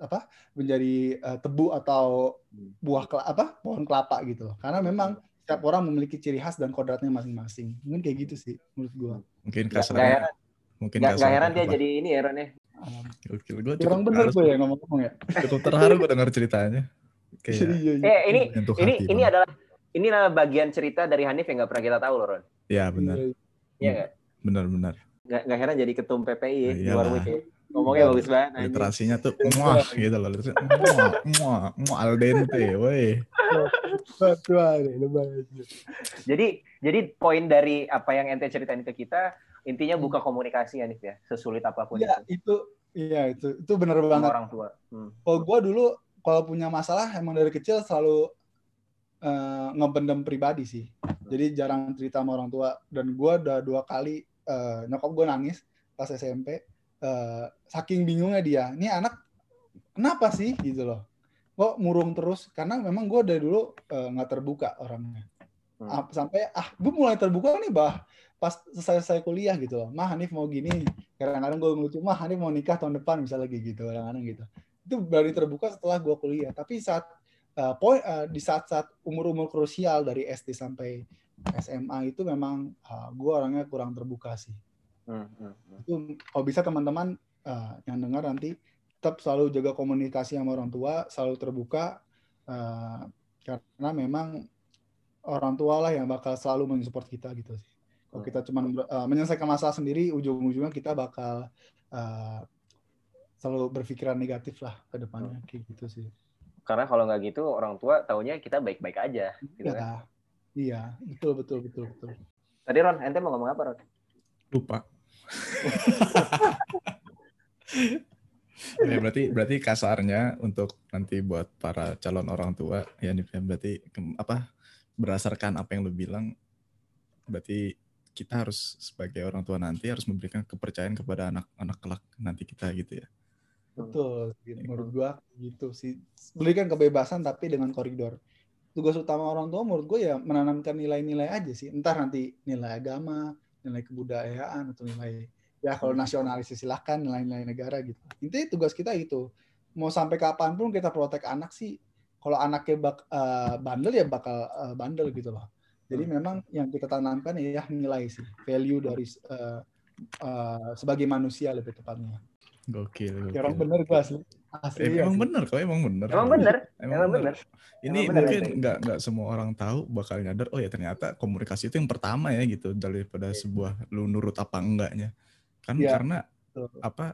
apa menjadi eh, tebu atau buah kela- apa pohon kelapa gitu loh. Karena memang setiap orang memiliki ciri khas dan kodratnya masing-masing. Mungkin kayak gitu sih menurut gua. Mungkin Nggak- kasar. heran. Mungkin nggak kasar. heran dia apa. jadi ini ya Ron ya. Gokil. Gue Orang cukup, bener gue ya ngomong-ngomong ya. cukup terharu gue dengar ceritanya. Kayak Iya, iya. Eh ini ini hati ini banget. adalah ini adalah bagian cerita dari Hanif yang nggak pernah kita tahu loh Ron. Ya benar. Iya, Iya nggak? Benar-benar. Nggak nggak heran jadi ketum PPI ya, di. Warwick ya. Ngomongnya bagus banget. Literasinya tuh muah gitu loh. Muah, muah, muah al dente, woi. Jadi jadi poin dari apa yang ente ceritain ke kita intinya buka komunikasi Hanif ya, sesulit apa pun Iya, itu itu iya itu itu sama banget. orang tua. Hmm. Kalau gue dulu kalau punya masalah emang dari kecil selalu eh, ngebendem pribadi sih. Jadi jarang cerita sama orang tua. Dan gue udah dua kali eh, nyokap gue nangis pas SMP. eh, saking bingungnya dia. Ini anak kenapa sih gitu loh? Kok murung terus? Karena memang gue dari dulu nggak terbuka orangnya. Hmm. Sampai ah gue mulai terbuka nih bah pas selesai selesai kuliah gitu loh. Mah Hanif mau gini. Kadang-kadang gue ngelucu, mah Hanif mau nikah tahun depan misalnya kayak gitu. Kadang-kadang gitu itu baru terbuka setelah gue kuliah. Tapi saat uh, uh, di saat-saat umur-umur krusial dari SD sampai SMA itu memang uh, gue orangnya kurang terbuka sih. Hmm, hmm, hmm. Itu kalau bisa teman-teman eh, yang dengar nanti tetap selalu jaga komunikasi sama orang tua, selalu terbuka eh, karena memang orang tua lah yang bakal selalu mensupport kita gitu sih. Kalau kita cuma eh, menyelesaikan masalah sendiri, ujung-ujungnya kita bakal eh, selalu berpikiran negatif lah ke depannya kayak gitu sih. Karena kalau nggak gitu orang tua taunya kita baik-baik aja. Gitu kan. Ya, iya, betul betul betul betul. Tadi Ron, ente mau ngomong apa Ron? Lupa. ya, berarti berarti kasarnya untuk nanti buat para calon orang tua ya nih berarti apa berdasarkan apa yang lu bilang berarti kita harus sebagai orang tua nanti harus memberikan kepercayaan kepada anak-anak kelak nanti kita gitu ya. Betul, gitu. menurut gua gitu sih. Berikan kebebasan tapi dengan koridor. Tugas utama orang tua menurut gua ya menanamkan nilai-nilai aja sih. Entah nanti nilai agama, nilai kebudayaan atau nilai ya kalau nasionalis ya silahkan nilai-nilai negara gitu. Intinya tugas kita itu. Mau sampai kapan pun kita protek anak sih. Kalau anaknya bak, eh, bandel ya bakal eh, bandel gitu loh. Jadi memang yang kita tanamkan ya nilai sih, value dari eh, eh, sebagai manusia lebih tepatnya. Gokil. Gokil. bener gua asli. Asli Eh, emang sih. bener kok, emang bener. Emang bener, Emang, emang bener. bener. Ini Emang bener, mungkin nggak nggak semua orang tahu bakal nyadar oh ya ternyata komunikasi itu yang pertama ya gitu daripada Iya. sebuah lu nurut apa enggaknya. Kan Iya. karena Betul. apa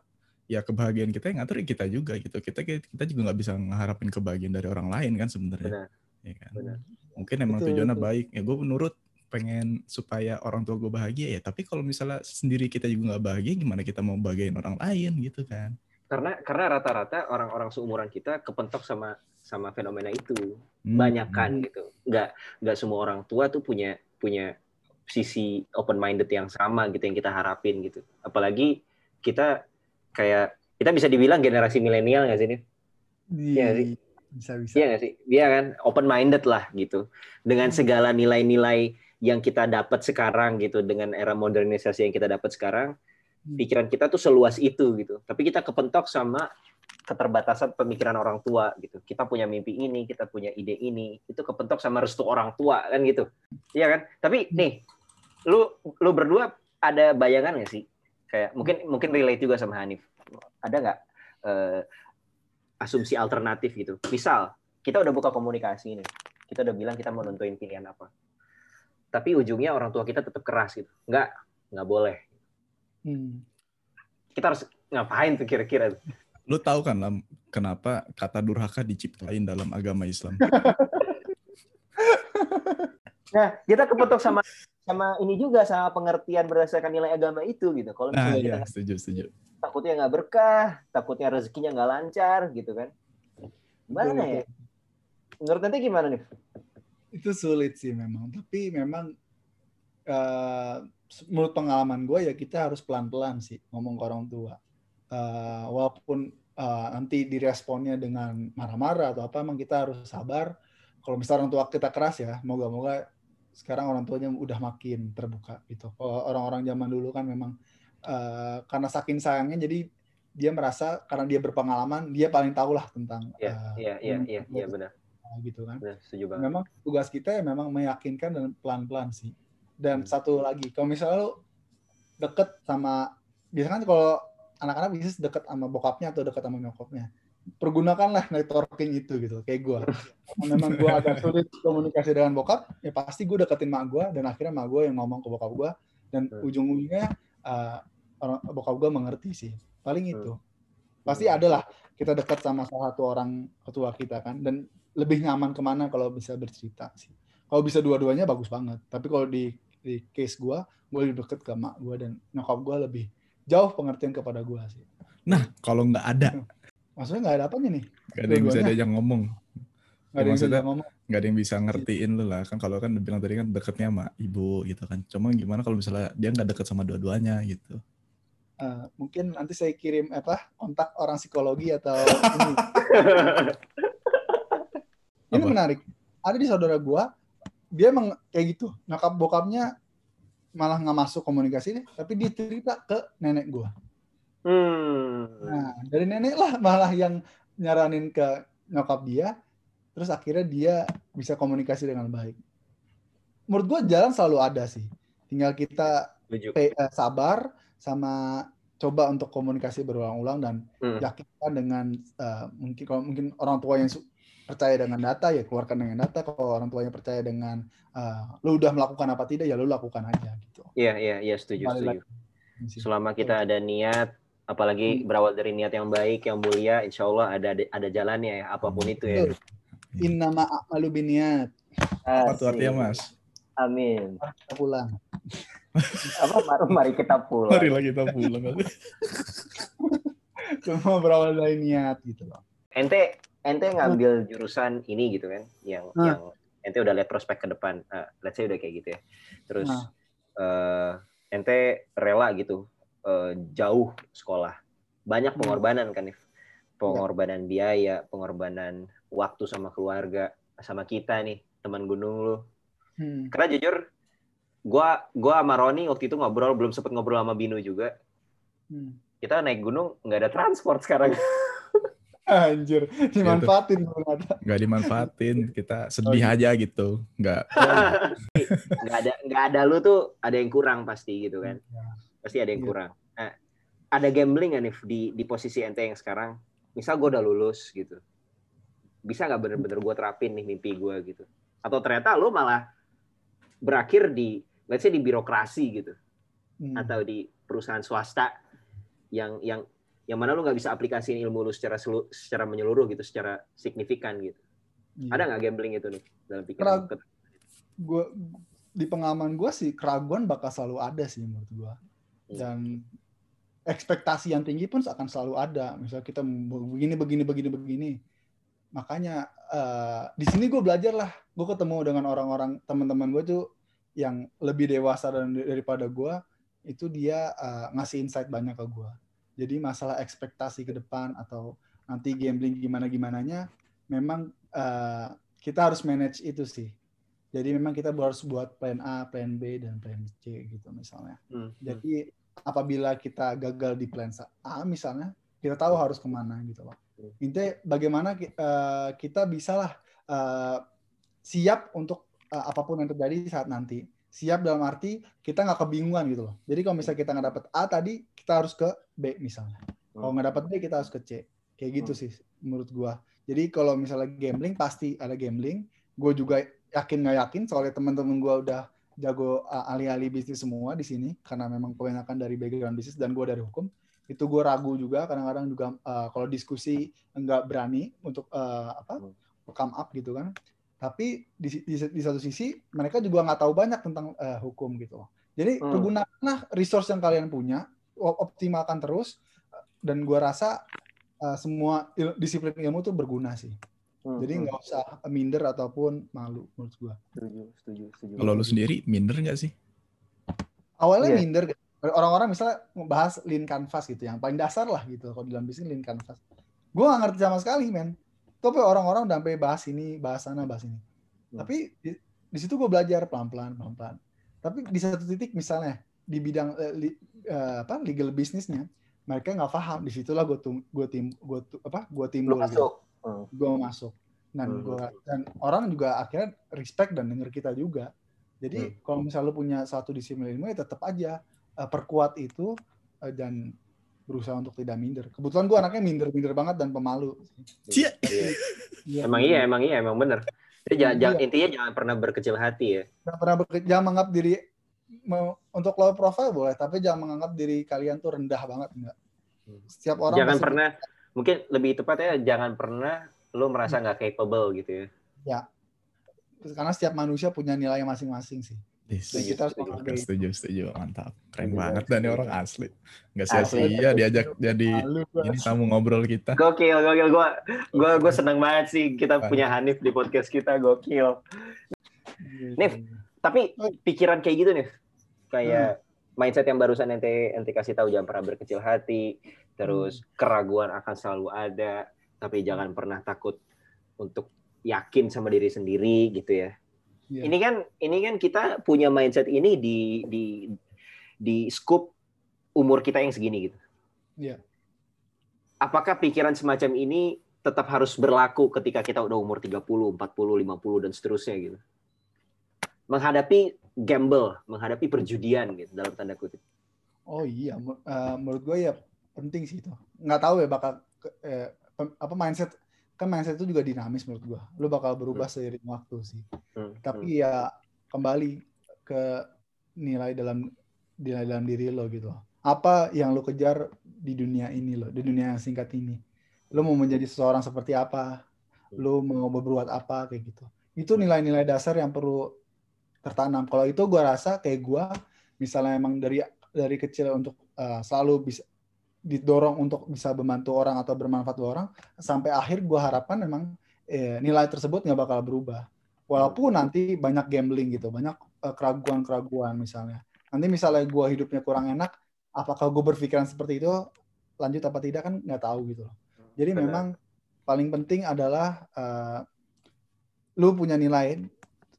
ya kebahagiaan kita yang ngatur ya kita juga gitu. Kita kita juga nggak bisa ngeharapin kebahagiaan dari orang lain kan sebenarnya. Benar. Ya kan? Benar. Mungkin emang Betul, tujuannya betul. baik. Ya gue menurut pengen supaya orang tua gue bahagia ya tapi kalau misalnya sendiri kita juga nggak bahagia gimana kita mau bahagiain orang lain gitu kan Karena karena rata-rata orang-orang seumuran kita kepentok sama sama fenomena itu. Hmm. Banyak kan gitu. Nggak nggak semua orang tua tuh punya punya sisi open minded yang sama gitu yang kita harapin gitu. Apalagi kita kayak kita bisa dibilang generasi milenial nggak sih Nif? Iya. Bisa bisa. Iya nggak sih? Iya kan, open minded lah gitu. Dengan segala nilai-nilai yang kita dapat sekarang gitu, dengan era modernisasi yang kita dapat sekarang, Hmm. pikiran kita tuh seluas itu gitu. Tapi kita kepentok sama keterbatasan pemikiran orang tua gitu. Kita punya mimpi ini, kita punya ide ini, itu kepentok sama restu orang tua kan gitu. Iya kan? Tapi nih, lu lu berdua ada bayangan nggak sih? Kayak mungkin mungkin relate juga sama Hanif. Ada nggak eh, asumsi alternatif gitu? Misal kita udah buka komunikasi nih, kita udah bilang kita mau nentuin pilihan apa. Tapi ujungnya orang tua kita tetap keras gitu. Nggak, nggak boleh. Hmm. Kita harus ngapain tuh kira-kira? Lu tahu kan Lam, kenapa kata durhaka diciptain dalam agama Islam? Nah, kita kepentok sama sama ini juga sama pengertian berdasarkan nilai agama itu gitu. Kalau Nah, misalnya kita iya, setuju, setuju. takutnya nggak berkah, takutnya rezekinya nggak lancar gitu kan. Gimana Betul, ya? Menurut nanti gimana nih? Itu sulit sih memang. Tapi memang eh, menurut pengalaman gue ya kita harus pelan-pelan sih ngomong ke orang tua. Eh, walaupun eh, nanti diresponnya dengan marah-marah atau apa, emang kita harus sabar. Kalau misalnya orang tua kita keras ya, moga-moga sekarang orang tuanya udah makin terbuka gitu. Kalau orang-orang zaman dulu kan memang eh, karena saking sayangnya jadi dia merasa karena dia berpengalaman dia paling tahu lah tentang Iya, eh, iya, iya, iya, iya benar. gitu kan. Benar, setuju banget. Memang tugas kita ya memang meyakinkan dan pelan-pelan sih. Dan Hmm. satu lagi, kalau misalnya lu deket sama, biasanya kan kalau anak-anak bisa deket sama bokapnya atau deket sama nyokapnya, pergunakanlah networking itu gitu, kayak gue. Memang gue agak sulit komunikasi dengan bokap, ya pasti gue deketin mak gue, dan akhirnya mak gue yang ngomong ke bokap gue, dan Hmm. ujung-ujungnya uh, orang bokap gue mengerti sih. Paling Hmm. itu. Pasti ada lah kita dekat sama salah satu orang ketua kita kan, dan lebih nyaman ke mana kalau bisa bercerita sih. Kalau bisa dua-duanya bagus banget. Tapi kalau di di case gue, gue lebih deket ke mak gue dan nyokap gue lebih jauh pengertian kepada gue sih. Nah, kalau nggak ada, Maksudnya nggak ada apanya nih? nggak ada yang bisa diajak ngomong, Nggak ada yang bisa ngomong. nggak ada yang bisa ngertiin lu lah. Kan kalau kan bilang tadi kan deketnya sama ibu gitu kan. Cuma gimana kalau misalnya dia nggak deket sama dua-duanya gitu. Eh, mungkin nanti saya kirim apa kontak orang psikologi atau ini. Ini Apa? menarik. Ada di saudara gua, dia emang kayak gitu. Nyokap bokapnya malah nggak masuk komunikasi nih, tapi dia cerita ke nenek gua. Hmm. Nah, dari nenek lah malah yang nyaranin ke nyokap dia, terus akhirnya dia bisa komunikasi dengan baik. Menurut gua jalan selalu ada sih. Tinggal kita Setuju. pe- eh, sabar sama coba untuk komunikasi berulang-ulang dan Hmm. yakinkan dengan eh, mungkin kalau mungkin orang tua yang percaya dengan data ya keluarkan dengan data kalau orang tuanya percaya dengan eh, lu udah melakukan apa tidak ya lu lakukan aja gitu Iya, iya, iya, setuju, Kembali setuju. lagi. Selama kita ada niat, apalagi berawal dari niat yang baik, yang mulia, insya Allah ada ada jalannya ya, apa pun itu ya. Betul. innama a'malu biniat Apa tuh artinya mas? Amin. kita pulang Apa mari, mari kita pulang. Mari lah kita pulang. semua berawal dari niat gitu loh Ente ente ngambil jurusan ini gitu kan, yang Hmm. yang ente udah lihat prospek ke depan. Eh, let's say udah kayak gitu ya. Terus Nah. eh, ente rela gitu eh, jauh sekolah. Banyak Hmm. pengorbanan kan, If? Pengorbanan biaya, pengorbanan waktu sama keluarga, sama kita nih, teman gunung lu. Hmm. Karena jujur, gua gua sama Roni waktu itu ngobrol, belum sempet ngobrol sama Binu juga. Hmm. Kita naik gunung nggak ada transport sekarang. anjir dimanfaatin ternyata. Nggak dimanfaatin. Kita sedih aja gitu. Nggak. nggak ada nggak ada lu tuh ada yang kurang pasti gitu kan. Ya. Pasti ada yang Iya. kurang. Nah, ada gambling nih di di posisi ente yang sekarang? Misal gue udah lulus gitu, bisa nggak bener-bener gue terapin nih mimpi gue gitu? Atau ternyata lu malah berakhir di let's say di birokrasi gitu Hmm. atau di perusahaan swasta yang yang yang mana lu nggak bisa aplikasiin ilmu lu secara selu- secara menyeluruh gitu, secara signifikan gitu. Iya. Ada nggak gambling itu nih dalam pikiran? Gua di pengalaman gue sih keraguan bakal selalu ada sih menurut gue. Dan ekspektasi yang tinggi pun akan selalu ada. Misal kita begini begini begini begini. Makanya eh, di sini gue belajar lah. Gue ketemu dengan orang-orang teman-teman gue tuh yang lebih dewasa dan daripada gue itu dia eh, ngasih insight banyak ke gue jadi masalah ekspektasi ke depan atau nanti gambling gimana gimananya memang eh, kita harus manage itu sih. Jadi memang kita harus buat plan A, plan B, dan plan C gitu misalnya. Hmm. Jadi apabila kita gagal di plan A misalnya, kita tahu harus ke mana gitu loh. Intinya bagaimana eh, kita bisalah eh, siap untuk eh, apa pun yang terjadi saat nanti. Siap dalam arti kita nggak kebingungan gitu loh. Jadi kalau misalnya kita nggak dapet A tadi, kita harus ke B misalnya. Kalau nggak dapet B, kita harus ke C. Kayak gitu sih menurut gua. Jadi kalau misalnya gambling pasti ada gambling. Gue juga yakin nggak yakin soalnya teman-teman gua udah jago uh, ahli-ahli bisnis semua di sini karena memang kebanyakan dari background bisnis dan gue dari hukum. Itu gue ragu juga kadang-kadang juga uh, kalau diskusi nggak berani untuk uh, apa come up gitu kan. Tapi di, di, di satu sisi mereka juga nggak tahu banyak tentang uh, hukum gitu. Loh jadi Hmm. pergunakanlah resource yang kalian punya op- optimalkan terus dan gue rasa uh, semua il- disiplin ilmu tuh berguna sih Hmm, jadi hmm. nggak usah minder ataupun malu menurut gue setuju, setuju, setuju. Kalau lu sendiri minder nggak sih? awalnya Iya. minder gitu. orang-orang misalnya membahas lean canvas gitu yang paling dasar lah gitu kalau dalam bisnis lean canvas gue gak ngerti sama sekali men tapi orang-orang udah sampai bahas ini bahas sana bahas ini Hmm. tapi di, di situ gue belajar pelan-pelan pelan-pelan tapi di satu titik misalnya di bidang eh, li- eh, apa legal bisnisnya mereka nggak paham di situlah gue tum gue tim gue apa gue Lu timbul gitu masuk. Hmm. gue masuk dan Hmm. gua dan orang juga akhirnya respect dan denger kita juga jadi Hmm. kalau misalnya lu punya satu disiplin ilmu ya tetap aja eh, perkuat itu eh, dan berusaha untuk tidak minder kebetulan gue anaknya minder minder banget dan pemalu Cia. Iya. Iya, Emang iya, emang iya, emang bener. Jadi jangan, Iya. jangan- intinya jangan pernah berkecil hati ya. jangan pernah berke- jangan menganggap diri mau- untuk low profile boleh tapi jangan menganggap diri kalian tuh rendah banget enggak Hmm. setiap orang jangan pernah, mungkin lebih tepatnya jangan pernah lu merasa Hmm. nggak capable gitu ya. karena setiap manusia punya nilai masing-masing sih Yes. dan kita harus setuju. menghargai. Setuju, setuju. Mantap. Keren Setuju, banget dan ini orang asli. Nggak Asli. sia-sia diajak jadi ini tamu ngobrol kita. Gokil, gokil. Gua, gua, gua seneng banget sih kita Baik. punya Hanif di podcast kita. Gokil. Gitu. Nif. Tapi pikiran kayak gitu nih, Hmm. kayak mindset yang barusan ente ente kasih tahu jangan pernah berkecil hati, terus Hmm. keraguan akan selalu ada, tapi jangan pernah takut untuk yakin sama diri sendiri gitu ya. Iya. Ini kan ini kan kita punya mindset ini di di di scoop umur kita yang segini gitu. Iya. Apakah pikiran semacam ini tetap harus berlaku ketika kita udah umur 30, 40, 50 dan seterusnya gitu? Menghadapi gamble, menghadapi perjudian gitu dalam tanda kutip. Oh iya, eh, menurut gue ya penting sih itu. Nggak tahu ya bakal eh, apa mindset kan mindset itu juga dinamis menurut gue. Lu bakal berubah seiring waktu sih. Hmm, Tapi ya kembali ke nilai dalam nilai dalam diri lo gitu. Apa yang lo kejar di dunia ini lo, di dunia yang singkat ini. Lo mau menjadi seseorang seperti apa? Lo mau berbuat apa kayak gitu. Itu nilai-nilai dasar yang perlu tertanam. Kalau itu gue rasa kayak gue, misalnya emang dari dari kecil untuk uh, selalu bisa didorong untuk bisa membantu orang atau bermanfaat buat orang, sampai akhir gue harapkan memang eh, nilai tersebut nggak bakal berubah. Walaupun nanti banyak gambling gitu, banyak eh, keraguan-keraguan misalnya. Nanti misalnya gue hidupnya kurang enak, apakah gue berpikiran seperti itu lanjut apa tidak kan nggak tahu gitu loh. Jadi Benar. memang paling penting adalah eh, lu punya nilai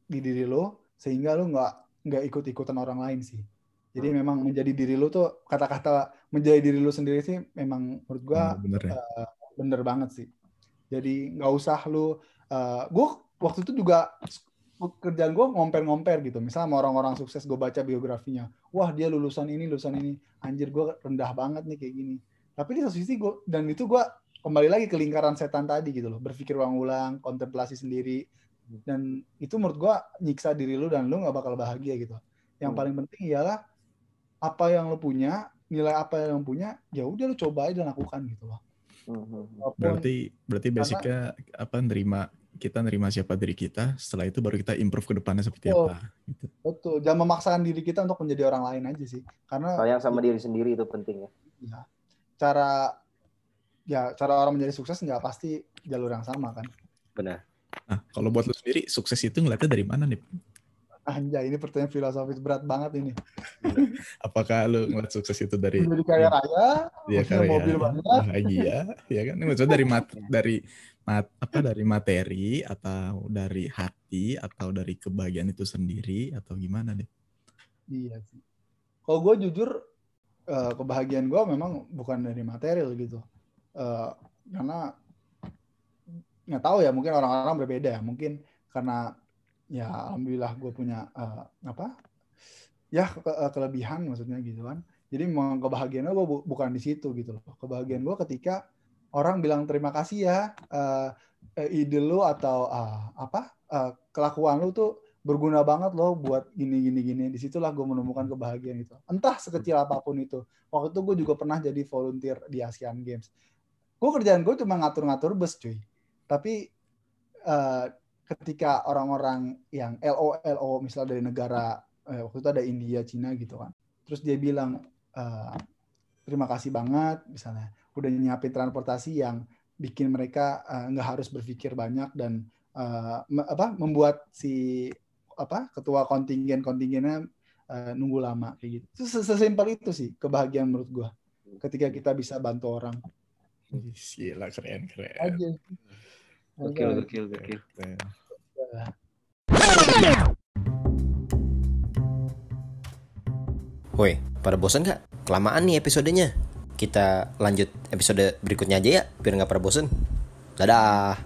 di diri lu sehingga lu nggak nggak ikut-ikutan orang lain sih. Jadi Hmm. memang menjadi diri lu tuh kata-kata menjadi diri lu sendiri sih memang menurut gua Bener, bener ya. bener banget sih. Jadi nggak usah lu, uh, gue waktu itu juga kerjaan gue ngomper-ngomper gitu. Misalnya sama orang-orang sukses gue baca biografinya. Wah dia lulusan ini, lulusan ini. Anjir gue rendah banget nih kayak gini. Tapi di satu sisi gue, dan itu gue kembali lagi ke lingkaran setan tadi gitu loh. Berpikir ulang-ulang, kontemplasi sendiri. Dan itu menurut gue nyiksa diri lu dan lu nggak bakal bahagia gitu. Yang Hmm. paling penting ialah apa yang lu punya, nilai apa yang lu punya, ya udah lu coba aja dan lakukan gitu loh. Hmm, hmm, hmm. Walaupun- Berarti berarti basicnya apa nerima kita nerima siapa diri kita, setelah itu baru kita improve ke depannya seperti Oh. apa. Gitu. Betul, jangan memaksakan diri kita untuk menjadi orang lain aja sih. Karena Sayang sama diri sendiri itu penting ya. ya, cara ya cara orang menjadi sukses nggak pasti jalur yang sama kan. Benar. Nah, kalau buat lu sendiri sukses itu ngeliatnya dari mana nih? Anjay, ini pertanyaan filosofis berat banget ini. Apakah lu ngeliat sukses itu dari Menjadi kaya raya, dia punya mobil banyak. bahagia, ya kan? Ini maksudnya dari mat, dari mat, apa dari materi atau dari hati atau dari kebahagiaan itu sendiri atau gimana nih? Iya sih. Kalau gue jujur, eh, kebahagiaan gue memang bukan dari material gitu. Eh, karena nggak tahu ya, mungkin orang-orang berbeda ya. Mungkin karena ya alhamdulillah gue punya eh, apa? Ya ke- ke- kelebihan maksudnya gitu kan. Jadi memang kebahagiaan gue bukan di situ gitu loh. Kebahagiaan gue ketika orang bilang terima kasih ya eh, eh, ide lu atau ah, apa eh, kelakuan lu tuh berguna banget loh buat gini gini gini di situlah gue menemukan kebahagiaan itu entah sekecil apa pun itu waktu itu gue juga pernah jadi volunteer di Asian Games gue kerjaan gue cuma ngatur-ngatur bus cuy tapi eh, ketika orang-orang yang LO LO misalnya dari negara eh, waktu itu ada India Cina gitu kan terus dia bilang eh, terima kasih banget misalnya udah nyiapin transportasi yang bikin mereka eh, nggak harus berpikir banyak dan eh, me- apa membuat si apa ketua kontingen kontingennya eh, nunggu lama kayak gitu. Itu ses- Sesimpel itu sih kebahagiaan menurut gua. Ketika kita bisa bantu orang. Gila keren keren. Aja. Gokil, Aja. Woi, pada bosan nggak? Kelamaan nih episodenya. Kita lanjut episode berikutnya aja ya, biar nggak pada bosen. Dadah.